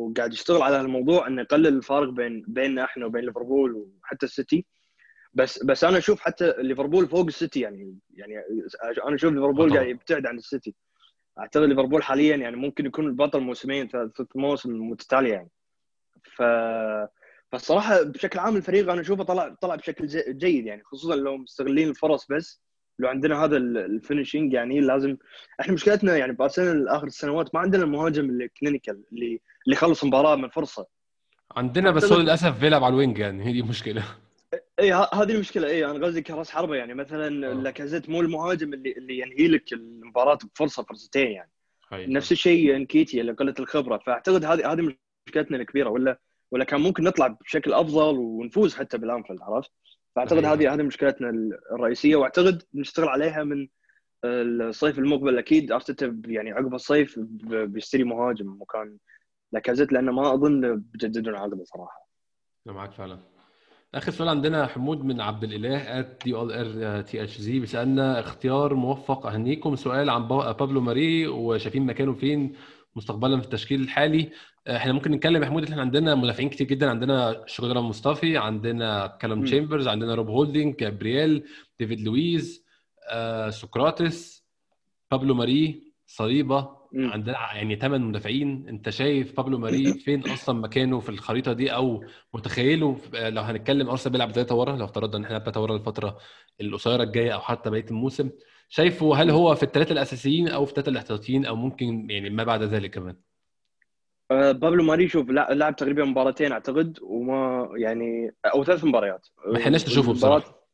وقاعد يشتغل على الموضوع إنه يقلل الفارق بين بيننا إحنا وبين ليفربول وحتى السيتي. بس بس أنا أشوف حتى ليفربول فوق السيتي يعني يعني أنا أشوف ليفربول قاعد يبتعد عن السيتي. أعتقد ليفربول حاليا يعني ممكن يكون البطل موسمين ثلاث مواسم متتالية يعني. ف فالصراحة بشكل عام الفريق أنا أشوفه طلع طلع بشكل جيد يعني خصوصا لو مستغلين الفرص بس. لو عندنا هذا ال finishing يعني لازم إحنا مشكلتنا يعني بارسنال آخر السنوات ما عندنا المهاجم اللي clinical اللي اللي يخلص مباراة من فرصة عندنا بس هو للأسف بيلعب على ال wing يعني هي دي المشكلة اي هذه المشكلة اي أنا قصدي كراس حربة يعني مثلا آه. لاكازيت مو المهاجم اللي اللي ينهي لك المباراة بفرصة فرصتين يعني حقيقة. نفس الشيء انكيتي اللي قله الخبرة فأعتقد هذه هذه مشكلتنا الكبيرة ولا ولا كان ممكن نطلع بشكل أفضل ونفوز حتى بالأنفيلد عرفت؟ فاعتقد هذه هذه مشكلتنا الرئيسية وأعتقد نشتغل عليها من الصيف المقبل أكيد أرتيتا يعني عقب الصيف بيشتري مهاجم مكان لاكازيت لأنه ما أظن بجددون عقده صراحة. أنا معك فعلا. اخر سؤال عندنا حمود من عبد الإله at D L R T H Z بيسألنا اختيار موفق اهنيكم سؤال عن بابلو ماري وشايفين مكانه فين مستقبلا في التشكيل الحالي. إحنا ممكن نتكلم يا حمود إحنا عندنا مدافعين كتير جدا. عندنا شكودران مصطفي عندنا كالوم تشامبرز عندنا روب هولدنج جابرييل ديفيد لويز آه، سقراطس بابلو ماري صليبة. عندنا يعني ثمان مدافعين. أنت شايف بابلو ماري فين أصلا مكانه في الخريطة دي؟ أو متخيله لو هنتكلم أرسنال بيلعب ثلاثة ورا لو افترضنا إن إحنا ثلاثة ورا الفترة القصيرة الجاية أو حتى بقية الموسم. شايفه هل هو في الثلاثه الأساسيين أو في الثلاثه الاحتياطيين أو ممكن يعني ما بعد ذلك كمان؟ أه بابلو ماري شوف لعب تقريبا مباراتين أعتقد وما يعني أو ثلاث مباريات. ما حناش نشوفه بصراحة.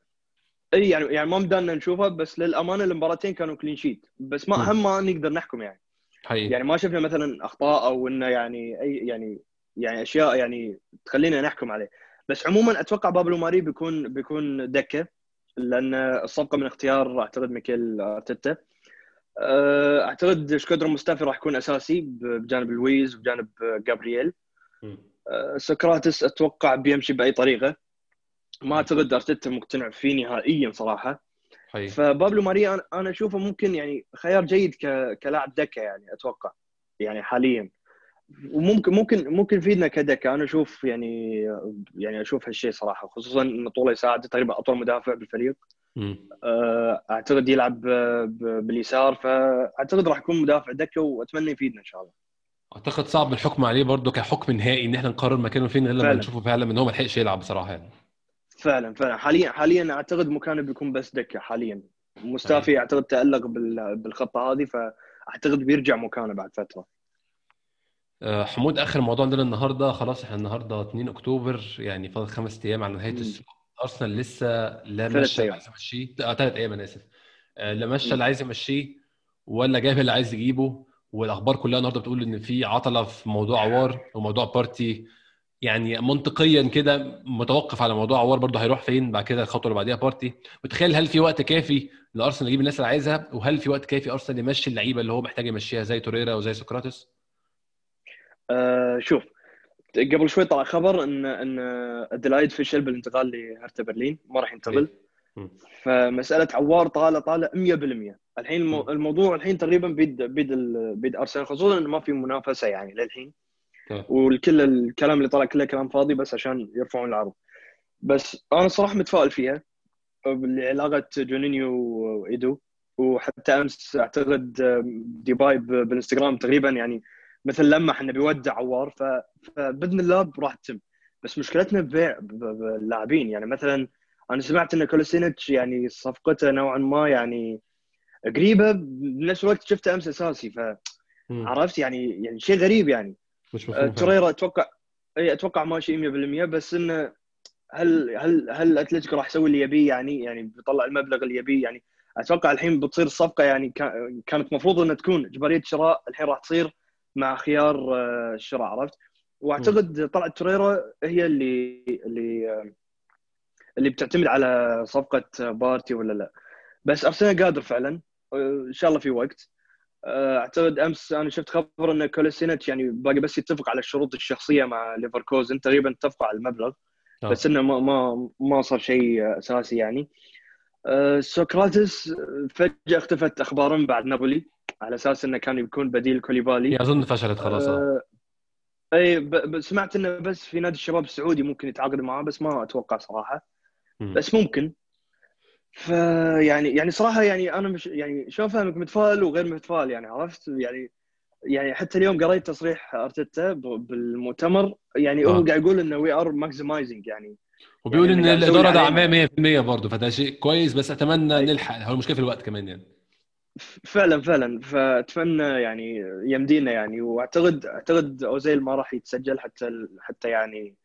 إي يعني يعني ما بدنا نشوفها بس للأمانة المباراتين كانوا clean sheet بس ما اهم ما نقدر نحكم يعني. حقيقي. يعني ما شفنا مثلا أخطاء أو إنه يعني اي يعني يعني أشياء يعني تخلينا نحكم عليه. بس عموما أتوقع بابلو ماري بيكون بيكون دكة. لأن الصفقة من اختيار أعتقد ميكيل أرتيتا. أه، أعتقد شكودران موستافي راح يكون أساسي بجانب لويز وبجانب جابرييل. أه، سكراتس أتوقع بيمشي بأي طريقة. ما أعتقد أرتيتا مقتنع فيه نهائيا صراحة. حقيقي. فبابلو ماريا أنا أشوفه ممكن يعني خيار جيد كلاعب دكة يعني أتوقع. يعني حاليا. وممكن ممكن ممكن يفيدنا كدكة. أنا أشوف يعني يعني أشوف هالشيء صراحة خصوصا انه طوله يساعد تقريبا أطول مدافع بالفريق. آه، أعتقد يلعب باليسار فأعتقد راح يكون مدافع دكة وأتمنى يفيدنا إن شاء الله. أعتقد صعب الحكم عليه برضه كحكم نهائي إن إحنا نقرر مكانه فين إلا لما نشوفه فعلا إن هو ما لحقش يلعب بصراحه يعني. فعلا فعلا. حاليا حاليا أعتقد مكانه بيكون بس دكة حاليا. مستافي أعتقد تألق بالخطة هذه فأعتقد بيرجع مكانه بعد فترة. حمود آخر موضوع عندنا النهارده. خلاص إحنا النهارده 2 أكتوبر يعني فاضل خمس أيام على نهاية السوق أرسنال لسه لا مشى اللي عايز يمشيه ثلاث أيام أنا آسف. آه، لا مشى اللي عايز يمشيه ولا جاب اللي عايز يجيبه. والأخبار كلها النهارده بتقول إن في عطلة في موضوع عوار وموضوع بارتي. يعني منطقيا كده متوقف على موضوع عوار برضه هيروح فين بعد كده الخطوة اللي بعديها بارتي. متخيل هل في وقت كافي لأرسنال يجيب الناس اللي عايزها؟ وهل في وقت كافي أرسنال يمشي اللعيبة اللي هو محتاج يمشيها زي توريرا وزي سقراطس؟ آه شوف قبل شوي طلع خبر ان إن ادلايد فشل بالانتقال لهرتا برلين ما راح ينتقل. إيه. فمسألة عوار طالع طالع 100% الحين الموضوع الحين تقريبا بيد بيد بيد أرسنال خصوصا إنه ما في منافسة يعني للحين. والكل الكلام اللي طلع كله كلام فاضي بس عشان يرفعون العرض. بس أنا صراحة متفائل فيها بعلاقة جونينيو وإيدو. وحتى أمس أعتقد ديباي بالإنستغرام تقريبا يعني مثل لمح انه بيودع عوار فباذن الله راح تتم. بس مشكلتنا ببيع اللاعبين يعني مثلا أنا سمعت إن كولوسينيتش يعني صفقته نوعا ما يعني قريبة. بنفس الوقت شفته أمس أساسي ف عرفت؟ يعني يعني شيء غريب يعني. مش مفهوم تريرا أتوقع اي أتوقع ماشي 100% بس انه هل هل هل أتلتيكو راح يسوي اللي يبيه؟ يعني يعني بيطلع المبلغ اللي يبيه؟ يعني أتوقع الحين بتصير الصفقه يعني كانت المفروض إنها تكون إجبارية شراء الحين راح تصير. مع خيار آه، الشراء عرفت؟ واعتقد طلعت تريرا هي اللي اللي آه، اللي بتعتمد على صفقة بارتي ولا لا. بس أرسنال قادر فعلا آه، إن شاء الله في وقت. أعتقد أمس أنا شفت خبر إن كوليسينيتش يعني باقي بس يتفق على الشروط الشخصية مع ليفركوزن تقريبا اتفقوا على المبلغ بس إنه ما ما ما صار شيء أساسي يعني. سقراطس فجأة اختفت أخبارهم بعد نابولي. على أساس إنه كان يكون بديل كوليبالي. أظن فشلت خلاص. آه إي سمعت إنه بس في نادي الشباب السعودي ممكن يتعاقد معاه بس ما أتوقع صراحة. بس ممكن. فيعني يعني صراحة يعني أنا مش يعني شلون فاهمك متفائل وغير متفائل يعني عرفت؟ يعني يعني حتى اليوم قريت تصريح أرتيتا بالمؤتمر. يعني آه. هو قاعد يقول إنه we are maximizing يعني. وبيقول يعني ان الإدارة دعماه 100% برضه فده شيء كويس بس أتمنى نلحق هو المشكلة في الوقت كمان يعني. فعلا فعلا. فأتمنى يعني يمدينا يعني وأعتقد أعتقد أوزيل ما راح يتسجل حتى حتى يعني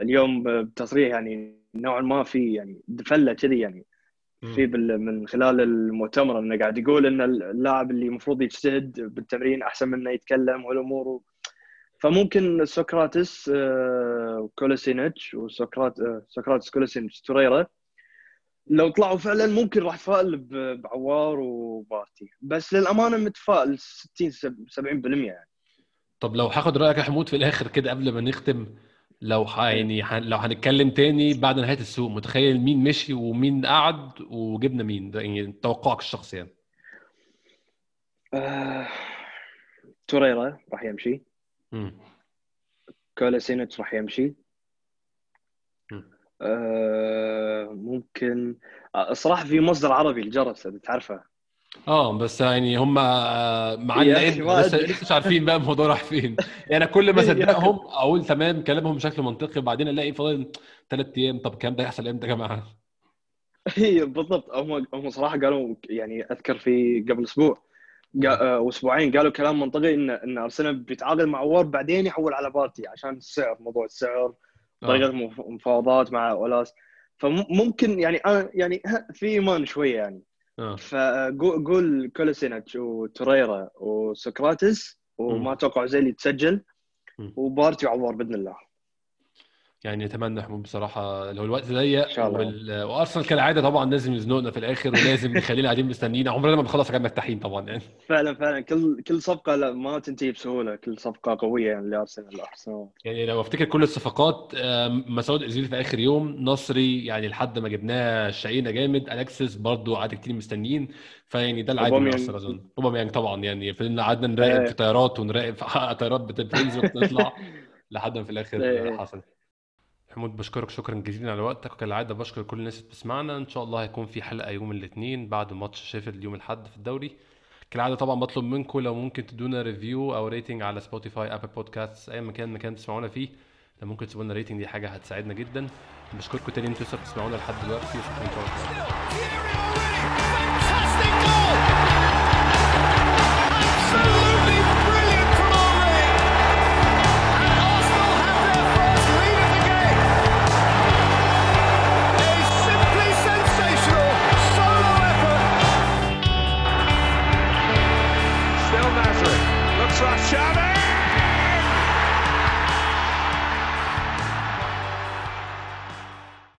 اليوم بتصريح يعني نوعا ما في يعني دفلة كذي يعني. في من خلال المؤتمر إنه قاعد يقول إن اللاعب اللي المفروض يجتهد بالتمرين أحسن منه يتكلم والأمور فممكن سقراطس وكولوسينيتش آه، وسقراط آه، سقراطس كولوسينيتش توريرا لو طلعوا فعلا ممكن راح اتفائل بعوار وبارتي. بس للأمانة متفائل 60 70% يعني. طب لو هاخد رأيك يا حمود في الآخر كده قبل ما نختم لو يعني لو هنتكلم تاني بعد نهاية السوق متخيل مين مشي ومين قعد وجبنا مين؟ ده يعني توقعك الشخصي يعني. آه... توريرا راح يمشي. كولاسينيتش راح يمشي. آه ممكن آه، في مصدر عربي الجرس اذا تعرفه؟ آه بس يعني هم آه، معلقين لسه لسه مش عارفين بقى الموضوع راح فين. يعني أنا كل ما اصدقهم أقول تمام كلامهم بشكل منطقي وبعدين ألاقي فاضل ثلاث أيام. طب الكلام ده يحصل إمتى يا جماعة؟ اي بالضبط. هم هم صراحة قالوا يعني أذكر في قبل أسبوع آه، أسبوعين قالوا كلام منطقي إن إن أرسنال بيتعاقد مع عوار بعدين يحول على بارتي عشان السعر موضوع السعر طريقة مفاوضات مع أولاس. فممكن يعني أنا يعني في إيمان شوية يعني. آه. فقول كولوسينيتش وتوريرا وسقراطس وما أتوقع أوزيل يتسجل وبارتي وعوار بإذن الله. يعني اتمنى حمود بصراحة لو الوقت ضيق وال... وأرسنال كالعادة طبعا لازم يزنقنا في الآخر ولازم يخلينا قاعدين مستنيين. عمرنا ما بنخلص حاجات مرتاحين طبعا يعني. فعلا فعلا. كل كل صفقة لا ما تنتهي بسهولة. كل صفقة قوية يعني لأرسنال ارسنال يعني لو أفتكر كل الصفقات مسعود إزيل في آخر يوم نصري يعني لحد ما جبناه شقينا جامد الكسس برضو قعد كتير مستنيين فيعني ده العادي من أرسنال أظن. أوباميانج طبعا يعني. فضلنا قعدنا نراقب في طيارات ونراقب في طيارات بتنزل وتطلع لحد ما في الآخر حصل. حمود بشكرك شكرا جزيلا على وقتك. وكالعاده بشكر كل الناس اللي بتسمعنا. إن شاء الله هيكون في حلقة يوم الاثنين بعد ماتش شيفيلد يوم الأحد في الدوري. كالعادة طبعا بطلب منكم لو ممكن تدونا review أو rating على Spotify Apple Podcast أي مكان مكان تسمعونا فيه. لو ممكن تسيبوا لنا ريتنج دي حاجة هتساعدنا جدا. بشكركم تاني إنتوا لسه بتسمعونا لحد دلوقتي. Sasha